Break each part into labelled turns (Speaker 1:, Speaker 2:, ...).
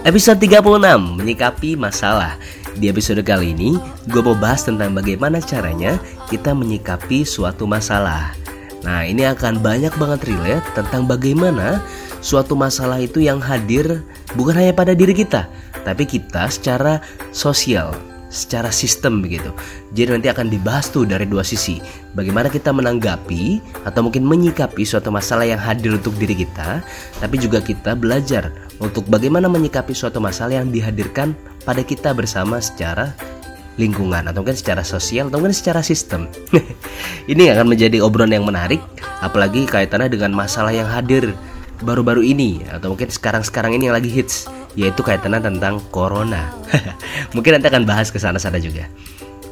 Speaker 1: Episode 36 Menyikapi masalah. Di episode kali ini Gue mau bahas tentang bagaimana caranya Kita menyikapi suatu masalah. Nah ini akan banyak banget relate Tentang bagaimana Suatu masalah itu yang hadir Bukan hanya pada diri kita Tapi kita secara sosial secara sistem begitu. Jadi nanti akan dibahas tuh dari dua sisi. Bagaimana kita menanggapi atau mungkin menyikapi suatu masalah yang hadir untuk diri kita, tapi juga kita belajar untuk bagaimana menyikapi suatu masalah yang dihadirkan pada kita bersama secara lingkungan atau mungkin secara sosial atau mungkin secara sistem. ini akan menjadi obrolan yang menarik apalagi kaitannya dengan masalah yang hadir baru-baru ini atau mungkin sekarang-sekarang ini yang lagi hits yaitu kaitannya tentang corona. mungkin nanti akan bahas ke sana-sana juga.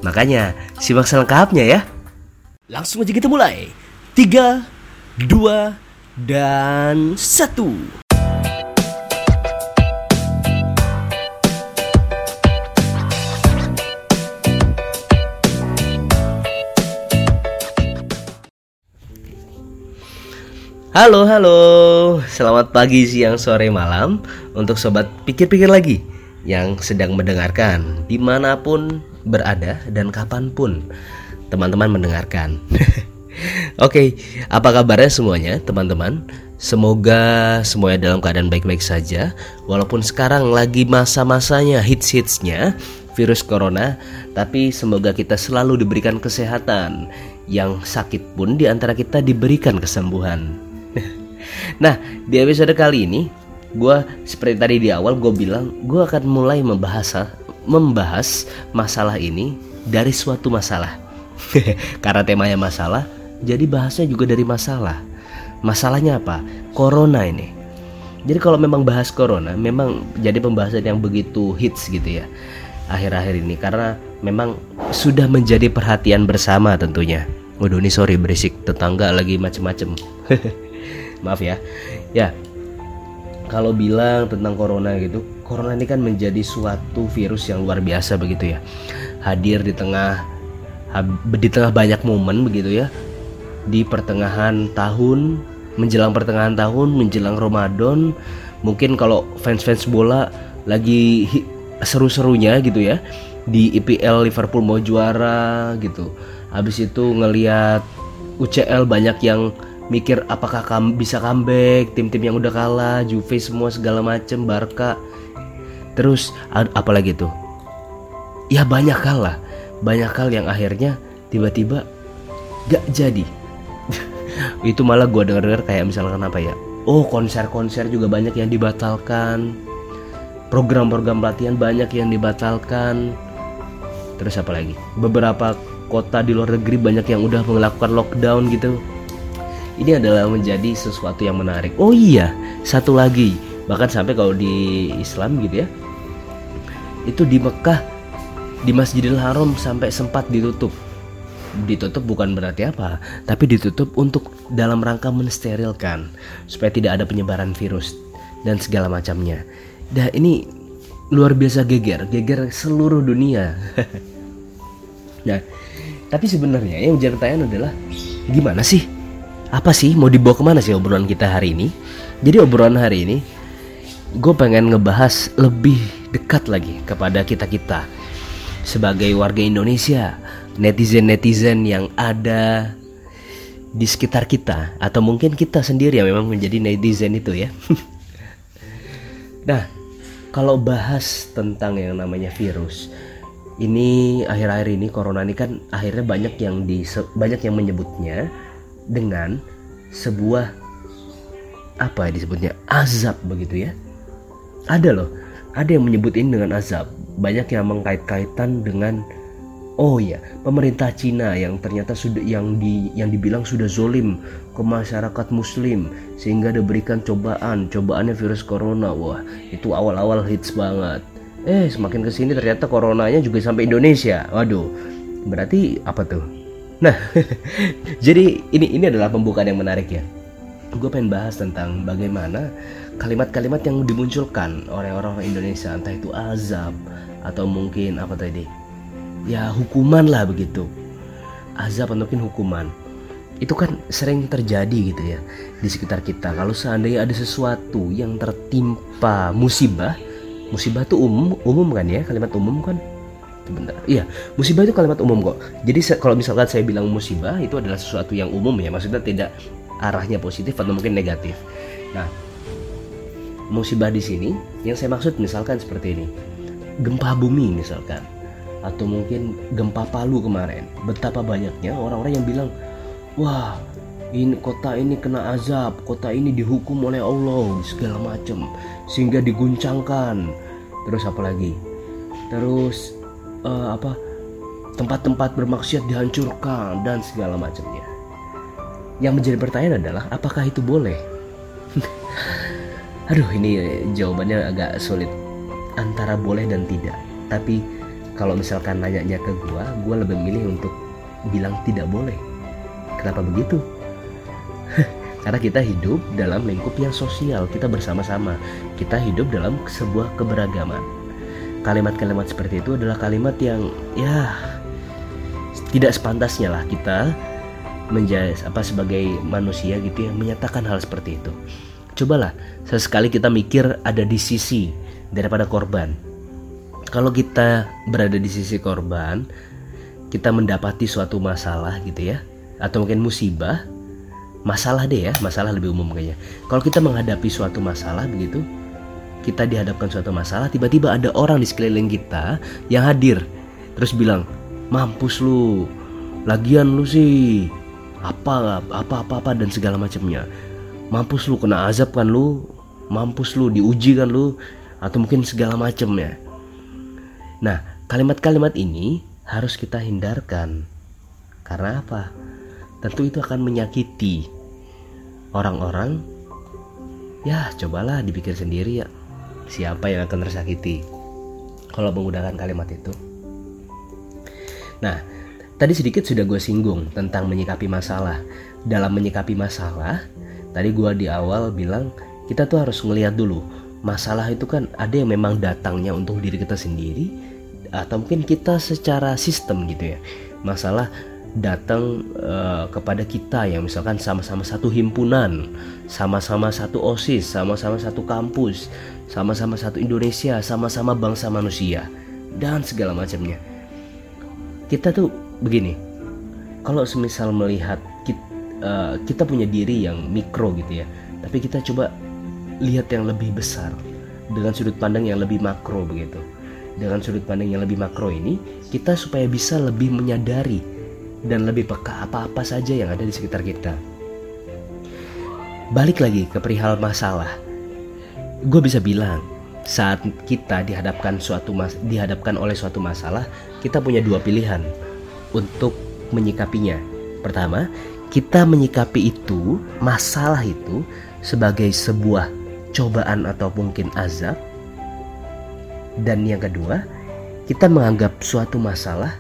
Speaker 1: Makanya simak selengkapnya ya. Langsung aja kita mulai. 3 2 dan 1. Halo, halo. Selamat pagi, siang, sore, malam untuk sobat pikir-pikir lagi yang sedang mendengarkan di mana pun berada dan kapan pun teman-teman mendengarkan. Oke, apa kabarnya semuanya, teman-teman? Semoga semuanya dalam keadaan baik-baik saja. Walaupun sekarang lagi masa-masanya hits-hitsnya virus corona, tapi semoga kita selalu diberikan kesehatan. Yang sakit pun di antara kita diberikan kesembuhan. Nah, di episode kali ini, gue seperti tadi di awal gue bilang, gue akan mulai membahas membahas masalah ini dari suatu masalah. Karena temanya masalah, jadi bahasnya juga dari masalah. Masalahnya apa? Corona ini. Jadi kalau memang bahas corona, memang jadi pembahasan yang begitu hits gitu ya akhir-akhir ini karena memang sudah menjadi perhatian bersama tentunya. Waduh ini sorry berisik tetangga lagi macem-macem. maaf ya. Ya kalau bilang tentang corona gitu corona ini kan menjadi suatu virus yang luar biasa begitu ya. Hadir di tengah di tengah banyak momen begitu ya. Di pertengahan tahun menjelang pertengahan tahun menjelang Ramadan mungkin kalau fans-fans bola lagi seru-serunya gitu ya. Di IPL Liverpool mau juara gitu. Habis itu ngelihat UCL banyak yang mikir apakah kamu bisa comeback tim-tim yang udah kalah Juve semua segala macem Barca. Terus apalagi tuh? Ya banyak hal lah. Banyak hal yang akhirnya tiba-tiba gak jadi. Itu malah gue denger-denger kayak misalkan apa ya? Oh konser-konser juga banyak yang dibatalkan. Program-program pelatihan banyak yang dibatalkan. Terus apa lagi? Beberapa kota di luar negeri banyak yang udah melakukan lockdown gitu ini adalah menjadi sesuatu yang menarik. Oh iya, satu lagi, bahkan sampai kalau di Islam gitu ya, itu di Mekah di Masjidil Haram sampai sempat ditutup. Ditutup bukan berarti apa, tapi ditutup untuk dalam rangka mensterilkan supaya tidak ada penyebaran virus dan segala macamnya. Dah ini luar biasa geger, geger seluruh dunia. nah, tapi sebenarnya yang menjadi pertanyaan adalah gimana sih apa sih mau dibawa ke mana sih obrolan kita hari ini? Jadi obrolan hari ini gue pengen ngebahas lebih dekat lagi kepada kita kita sebagai warga Indonesia, netizen-netizen yang ada di sekitar kita atau mungkin kita sendiri yang memang menjadi netizen itu ya. nah, kalau bahas tentang yang namanya virus, ini akhir-akhir ini corona ini kan akhirnya banyak yang di banyak yang menyebutnya dengan sebuah apa ya disebutnya azab begitu ya. Ada loh ada yang menyebut ini dengan azab. Banyak yang mengkait-kaitan dengan oh ya pemerintah Cina yang ternyata sudah yang di yang dibilang sudah zolim ke masyarakat muslim sehingga diberikan cobaan. Cobaannya virus corona wah itu awal-awal hits banget. Eh semakin ke sini ternyata coronanya juga sampai Indonesia. Waduh berarti apa tuh nah jadi ini ini adalah pembukaan yang menarik ya. Gue pengen bahas tentang bagaimana kalimat-kalimat yang dimunculkan oleh orang-orang Indonesia entah itu azab atau mungkin apa tadi? Ya hukuman lah begitu. Azab atau mungkin hukuman. Itu kan sering terjadi gitu ya di sekitar kita. Kalau seandainya ada sesuatu yang tertimpa musibah musibah itu umum umum kan ya kalimat umum kan sebentar iya musibah itu kalimat umum kok. Jadi kalau misalkan saya bilang musibah itu adalah sesuatu yang umum ya. Maksudnya tidak arahnya positif atau mungkin negatif. Nah musibah di sini yang saya maksud misalkan seperti ini. Gempa bumi misalkan. Atau mungkin gempa Palu kemarin. Betapa banyaknya orang-orang yang bilang wah ini kota ini kena azab, kota ini dihukum oleh Allah. Segala macam. Sehingga diguncangkan. Terus apa lagi? Terus uh, apa? Tempat-tempat bermaksiat dihancurkan dan segala macamnya. Yang menjadi pertanyaan adalah apakah itu boleh? Aduh, ini jawabannya agak sulit antara boleh dan tidak. Tapi kalau misalkan nanyanya ke gua, gua lebih milih untuk bilang tidak boleh Kenapa begitu? Karena kita hidup dalam lingkup yang sosial, kita bersama-sama. Kita hidup dalam sebuah keberagaman. Kalimat-kalimat seperti itu adalah kalimat yang ya tidak sepantasnya lah kita menjadi apa sebagai manusia gitu ya menyatakan hal seperti itu. Cobalah sesekali kita mikir ada di sisi daripada korban. Kalau kita berada di sisi korban, kita mendapati suatu masalah gitu ya atau mungkin musibah masalah deh ya masalah lebih umum kayaknya kalau kita menghadapi suatu masalah begitu kita dihadapkan suatu masalah tiba-tiba ada orang di sekeliling kita yang hadir. Terus bilang mampus lu lagian lu sih apa apa apa apa dan segala macamnya. Mampus lu kena azab kan lu mampus lu diuji kan lu atau mungkin segala macamnya. Nah kalimat-kalimat ini harus kita hindarkan. Karena apa? Tentu itu akan menyakiti orang-orang. Ya cobalah dipikir sendiri ya siapa yang akan tersakiti kalau menggunakan kalimat itu. Nah tadi sedikit sudah gue singgung tentang menyikapi masalah. Dalam menyikapi masalah tadi gue di awal bilang kita tuh harus melihat dulu masalah itu kan ada yang memang datangnya untuk diri kita sendiri atau mungkin kita secara sistem gitu ya. Masalah datang uh, kepada kita yang misalkan sama-sama satu himpunan, sama-sama satu OSIS, sama-sama satu kampus, sama-sama satu Indonesia, sama-sama bangsa manusia dan segala macamnya. Kita tuh begini. Kalau semisal melihat kita, uh, eh, kita punya diri yang mikro gitu ya, tapi kita coba lihat yang lebih besar dengan sudut pandang yang lebih makro begitu. Dengan sudut pandang yang lebih makro ini, kita supaya bisa lebih menyadari dan lebih peka apa-apa saja yang ada di sekitar kita. Balik lagi ke perihal masalah. Gue bisa bilang, saat kita dihadapkan suatu mas dihadapkan oleh suatu masalah, kita punya dua pilihan untuk menyikapinya. Pertama, kita menyikapi itu, masalah itu sebagai sebuah cobaan atau mungkin azab. Dan yang kedua, kita menganggap suatu masalah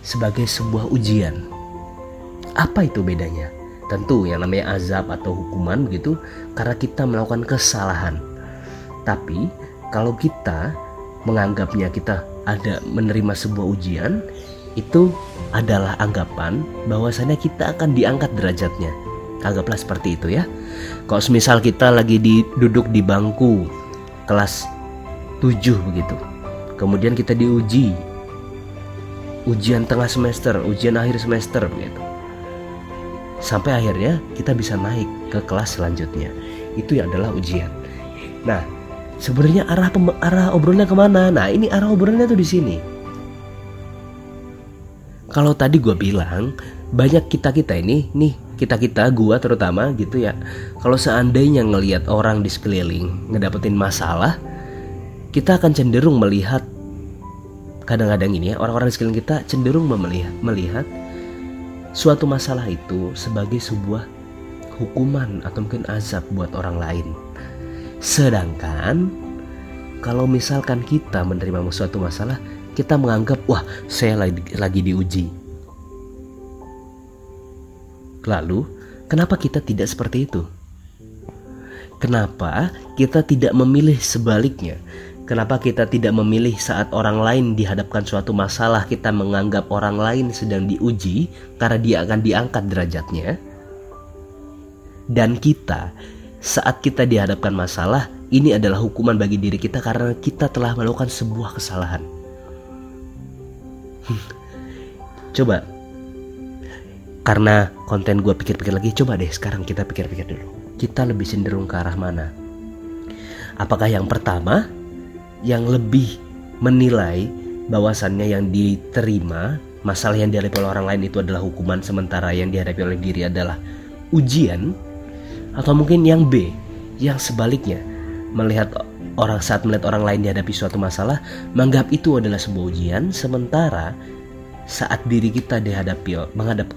Speaker 1: sebagai sebuah ujian. Apa itu bedanya? Tentu yang namanya azab atau hukuman begitu karena kita melakukan kesalahan. Tapi kalau kita menganggapnya kita ada menerima sebuah ujian, itu adalah anggapan bahwasanya kita akan diangkat derajatnya. Anggaplah seperti itu ya. Kalau misal kita lagi di, duduk di bangku kelas 7 begitu. Kemudian kita diuji ujian tengah semester, ujian akhir semester gitu. Sampai akhirnya kita bisa naik ke kelas selanjutnya. Itu yang adalah ujian. Nah, sebenarnya arah arah obrolannya ke mana? Nah, ini arah obrolannya tuh di sini. Kalau tadi gue bilang banyak kita kita ini nih kita kita gua terutama gitu ya kalau seandainya ngelihat orang di sekeliling ngedapetin masalah kita akan cenderung melihat kadang-kadang ini ya orang-orang di sekeliling kita cenderung melihat, melihat suatu masalah itu sebagai sebuah hukuman atau mungkin azab buat orang lain. Sedangkan kalau misalkan kita menerima suatu masalah, kita menganggap wah saya lagi, lagi diuji. Lalu, kenapa kita tidak seperti itu? Kenapa kita tidak memilih sebaliknya? Kenapa kita tidak memilih saat orang lain dihadapkan suatu masalah kita menganggap orang lain sedang diuji karena dia akan diangkat derajatnya? Dan kita saat kita dihadapkan masalah ini adalah hukuman bagi diri kita karena kita telah melakukan sebuah kesalahan. Hmm. Coba, karena konten gue pikir-pikir lagi, coba deh sekarang kita pikir-pikir dulu. Kita lebih cenderung ke arah mana? Apakah yang pertama, yang lebih menilai bahwasannya yang diterima masalah yang dihadapi oleh orang lain itu adalah hukuman sementara yang dihadapi oleh diri adalah ujian atau mungkin yang B yang sebaliknya melihat orang saat melihat orang lain dihadapi suatu masalah menganggap itu adalah sebuah ujian sementara saat diri kita dihadapi menghadap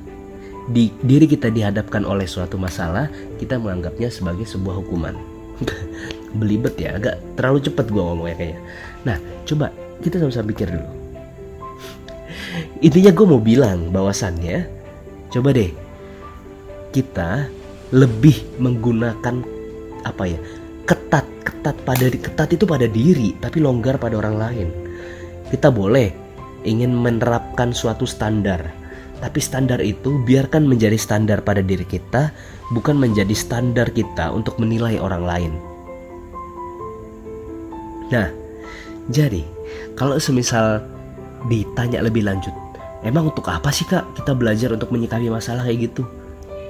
Speaker 1: di diri kita dihadapkan oleh suatu masalah kita menganggapnya sebagai sebuah hukuman belibet ya agak terlalu cepat gue ngomongnya kayaknya. Nah coba kita sama-sama pikir dulu. Intinya gue mau bilang bahwasannya coba deh kita lebih menggunakan apa ya ketat ketat pada ketat itu pada diri tapi longgar pada orang lain. Kita boleh ingin menerapkan suatu standar tapi standar itu biarkan menjadi standar pada diri kita bukan menjadi standar kita untuk menilai orang lain nah jadi kalau semisal ditanya lebih lanjut emang untuk apa sih kak kita belajar untuk menyikapi masalah kayak gitu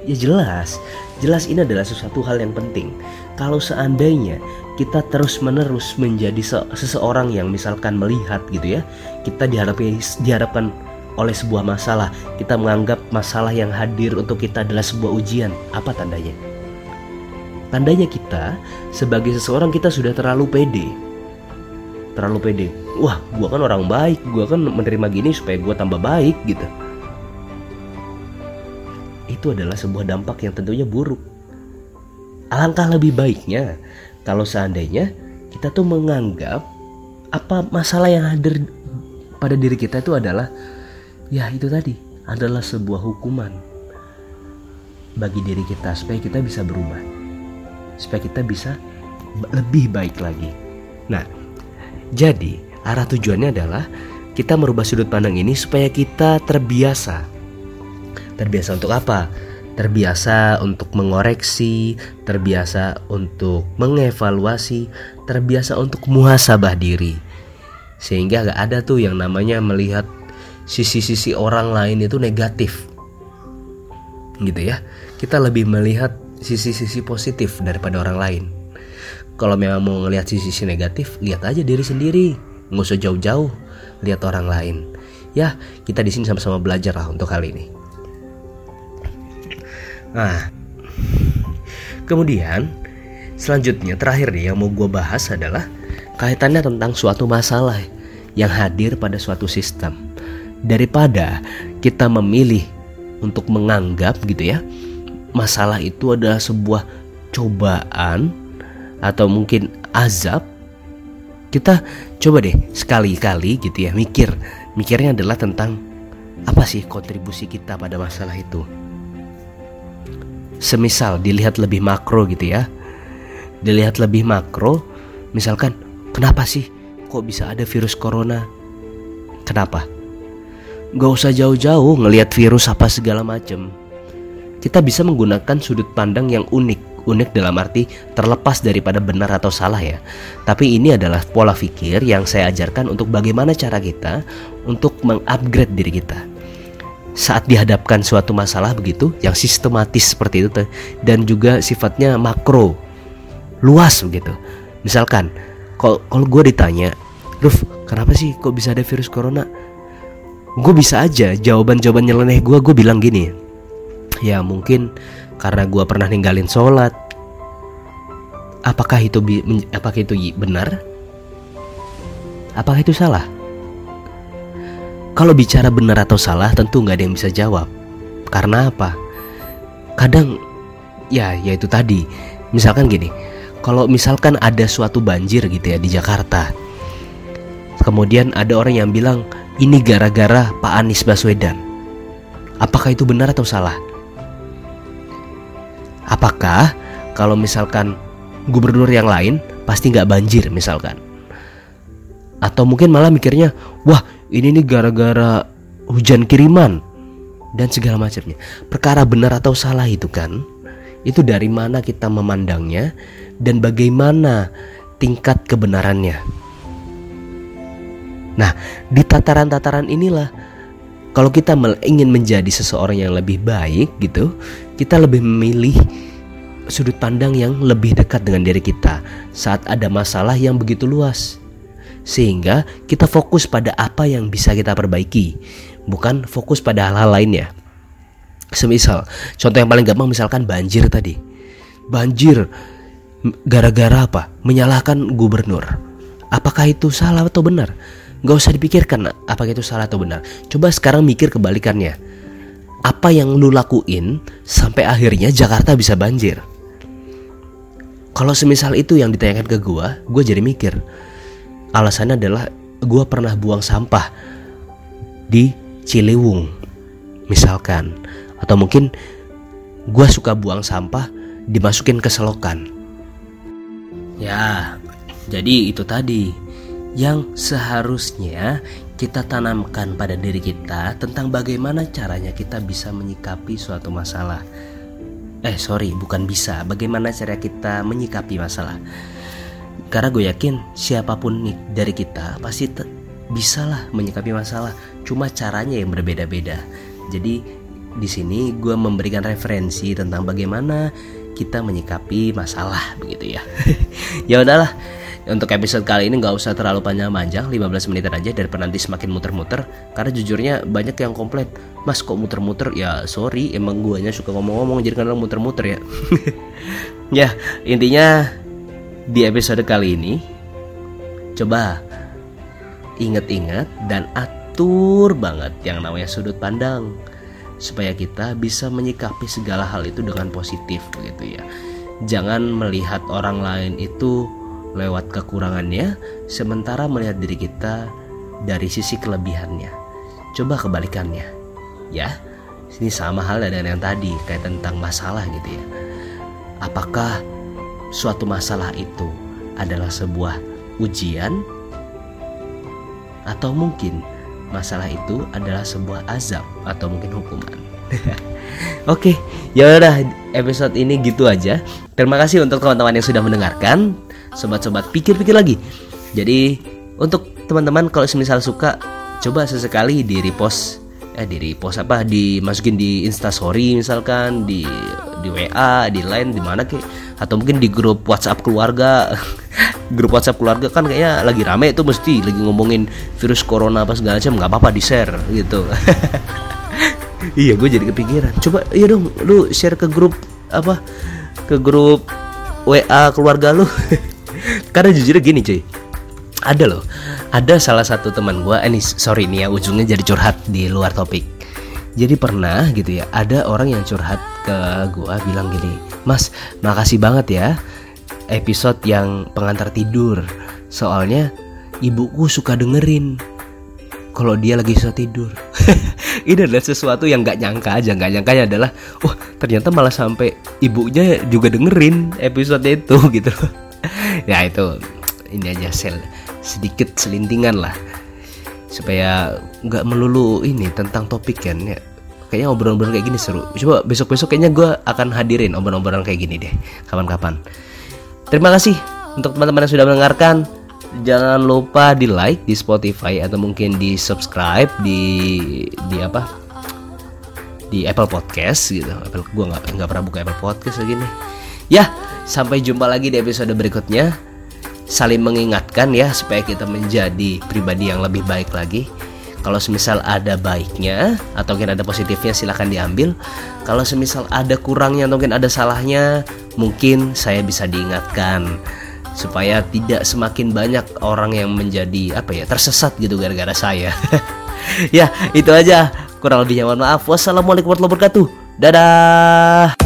Speaker 1: Ya jelas, jelas ini adalah sesuatu hal yang penting. Kalau seandainya kita terus-menerus menjadi se seseorang yang misalkan melihat gitu ya, kita dihadapi dihadapkan oleh sebuah masalah, kita menganggap masalah yang hadir untuk kita adalah sebuah ujian. Apa tandanya? Tandanya kita sebagai seseorang kita sudah terlalu pede. Terlalu pede. Wah, gua kan orang baik, gua kan menerima gini supaya gua tambah baik gitu itu adalah sebuah dampak yang tentunya buruk. Alangkah lebih baiknya kalau seandainya kita tuh menganggap apa masalah yang hadir pada diri kita itu adalah ya itu tadi adalah sebuah hukuman bagi diri kita supaya kita bisa berubah. Supaya kita bisa lebih baik lagi. Nah, jadi arah tujuannya adalah kita merubah sudut pandang ini supaya kita terbiasa Terbiasa untuk apa? Terbiasa untuk mengoreksi, terbiasa untuk mengevaluasi, terbiasa untuk muhasabah diri. Sehingga gak ada tuh yang namanya melihat sisi-sisi orang lain itu negatif. Gitu ya. Kita lebih melihat sisi-sisi positif daripada orang lain. Kalau memang mau ngelihat sisi-sisi negatif, lihat aja diri sendiri. Nggak usah jauh-jauh, lihat orang lain. Ya, kita di sini sama-sama belajar lah untuk kali ini. Nah, kemudian selanjutnya terakhir nih yang mau gue bahas adalah kaitannya tentang suatu masalah yang hadir pada suatu sistem. Daripada kita memilih untuk menganggap gitu ya, masalah itu adalah sebuah cobaan atau mungkin azab, kita coba deh sekali-kali gitu ya mikir. Mikirnya adalah tentang apa sih kontribusi kita pada masalah itu. Semisal dilihat lebih makro gitu ya. Dilihat lebih makro misalkan kenapa sih kok bisa ada virus corona? Kenapa? Gak usah jauh-jauh ngelihat virus apa segala macem. Kita bisa menggunakan sudut pandang yang unik unik dalam arti terlepas daripada benar atau salah ya. Tapi ini adalah pola pikir yang saya ajarkan untuk bagaimana cara kita untuk mengupgrade diri kita. Saat dihadapkan suatu masalah begitu yang sistematis seperti itu dan juga sifatnya makro luas begitu. Misalkan kalau gue ditanya Ruf kenapa sih kok bisa ada virus corona? Gue bisa aja jawaban jawaban nyeleneh gue gue bilang gini ya mungkin karena gue pernah ninggalin sholat apakah itu apakah itu benar apakah itu salah kalau bicara benar atau salah tentu nggak ada yang bisa jawab. Karena apa? Kadang ya yaitu tadi. Misalkan gini, kalau misalkan ada suatu banjir gitu ya di Jakarta kemudian ada orang yang bilang ini gara-gara Pak Anies Baswedan apakah itu benar atau salah apakah kalau misalkan gubernur yang lain pasti nggak banjir misalkan? Atau mungkin malah mikirnya wah ini nih gara-gara hujan kiriman dan segala macamnya. Perkara benar atau salah itu kan? Itu dari mana kita memandangnya dan bagaimana tingkat kebenarannya? Nah di tataran-tataran inilah kalau kita ingin menjadi seseorang yang lebih baik gitu kita lebih memilih sudut pandang yang lebih dekat dengan diri kita saat ada masalah yang begitu luas sehingga kita fokus pada apa yang bisa kita perbaiki, bukan fokus pada hal-hal lainnya. Semisal, contoh yang paling gampang misalkan banjir tadi. Banjir gara-gara apa? Menyalahkan gubernur. Apakah itu salah atau benar? Gak usah dipikirkan apakah itu salah atau benar. Coba sekarang mikir kebalikannya. Apa yang lu lakuin sampai akhirnya Jakarta bisa banjir? Kalau semisal itu yang ditanyakan ke gua, gua jadi mikir alasannya adalah gue pernah buang sampah di Ciliwung misalkan. Atau mungkin gue suka buang sampah dimasukin ke selokan. Ya jadi itu tadi. Yang seharusnya kita tanamkan pada diri kita tentang bagaimana caranya kita bisa menyikapi suatu masalah eh sorry bukan bisa bagaimana cara kita menyikapi masalah karena gue yakin siapa pun nih dari kita pasti bisa lah menyikapi masalah. Cuma caranya yang berbeda-beda. Jadi di sini gue memberikan referensi tentang bagaimana kita menyikapi masalah begitu ya. ya udahlah. Untuk episode kali ini nggak usah terlalu panjang-panjang 15 menit aja daripada nanti semakin muter-muter. Karena jujurnya banyak yang komplain Mas kok muter-muter? Ya sorry emang guanya suka ngomong-ngomong jadi kadang muter-muter ya. Ya intinya di episode kali ini coba inget-inget dan atur banget yang namanya sudut pandang supaya kita bisa menyikapi segala hal itu dengan positif begitu ya. Jangan melihat orang lain itu lewat kekurangannya sementara melihat diri kita dari sisi kelebihannya. Coba kebalikannya. Ya. Ini sama hal dengan yang tadi kayak tentang masalah gitu ya. Apakah suatu masalah itu adalah sebuah ujian atau mungkin masalah itu adalah sebuah azab atau mungkin hukuman. Oke, ya udah episode ini gitu aja. Terima kasih untuk teman-teman yang sudah mendengarkan. Sobat-sobat pikir-pikir lagi. Jadi untuk teman-teman kalau semisal suka coba sesekali di repost. Eh di repost apa? Dimasukin di instastory misalkan di di WA di line di mana kek atau mungkin di grup WhatsApp keluarga. Grup WhatsApp keluarga kan kayaknya lagi rame itu mesti lagi ngomongin virus corona apa segala macam nggak apa-apa di share gitu. Iya gue jadi kepikiran. Coba iya dong lu share ke grup apa? Ke grup WA keluarga lu karena jujur gini cuy. Ada loh. Ada salah satu teman gue eh, sorry nih ya ujungnya jadi curhat di luar topik. Jadi pernah gitu ya ada orang yang curhat ke gue bilang gini mas makasih banget ya episode yang pengantar tidur. Soalnya ibuku suka dengerin kalau dia lagi susah tidur. Ini adalah sesuatu yang nggak nyangka aja. Nggak nyangkanya adalah wah ternyata malah sampai ibunya juga dengerin episode itu gitu ya itu ini aja sel sedikit selintingan lah. Supaya nggak melulu ini tentang topik kan ya. Kayaknya obrolan-obrolan kayak gini seru. Coba besok-besok kayaknya gue akan hadirin obrolan-obrolan kayak gini deh kapan-kapan. Terima kasih untuk teman-teman yang sudah mendengarkan. Jangan lupa di like di Spotify atau mungkin di subscribe di di apa? Di Apple Podcast gitu. Apple gue nggak nggak pernah buka Apple Podcast lagi nih ya sampai jumpa lagi di episode berikutnya saling mengingatkan ya supaya kita menjadi pribadi yang lebih baik lagi. Kalau semisal ada baiknya atau mungkin ada positifnya silahkan diambil. Kalau semisal ada kurangnya atau mungkin ada salahnya mungkin saya bisa diingatkan supaya tidak semakin banyak orang yang menjadi apa ya tersesat gitu gara-gara saya. ya itu aja kurang lebihnya mohon maaf. Wassalamualaikum warahmatullahi wabarakatuh. Dadah.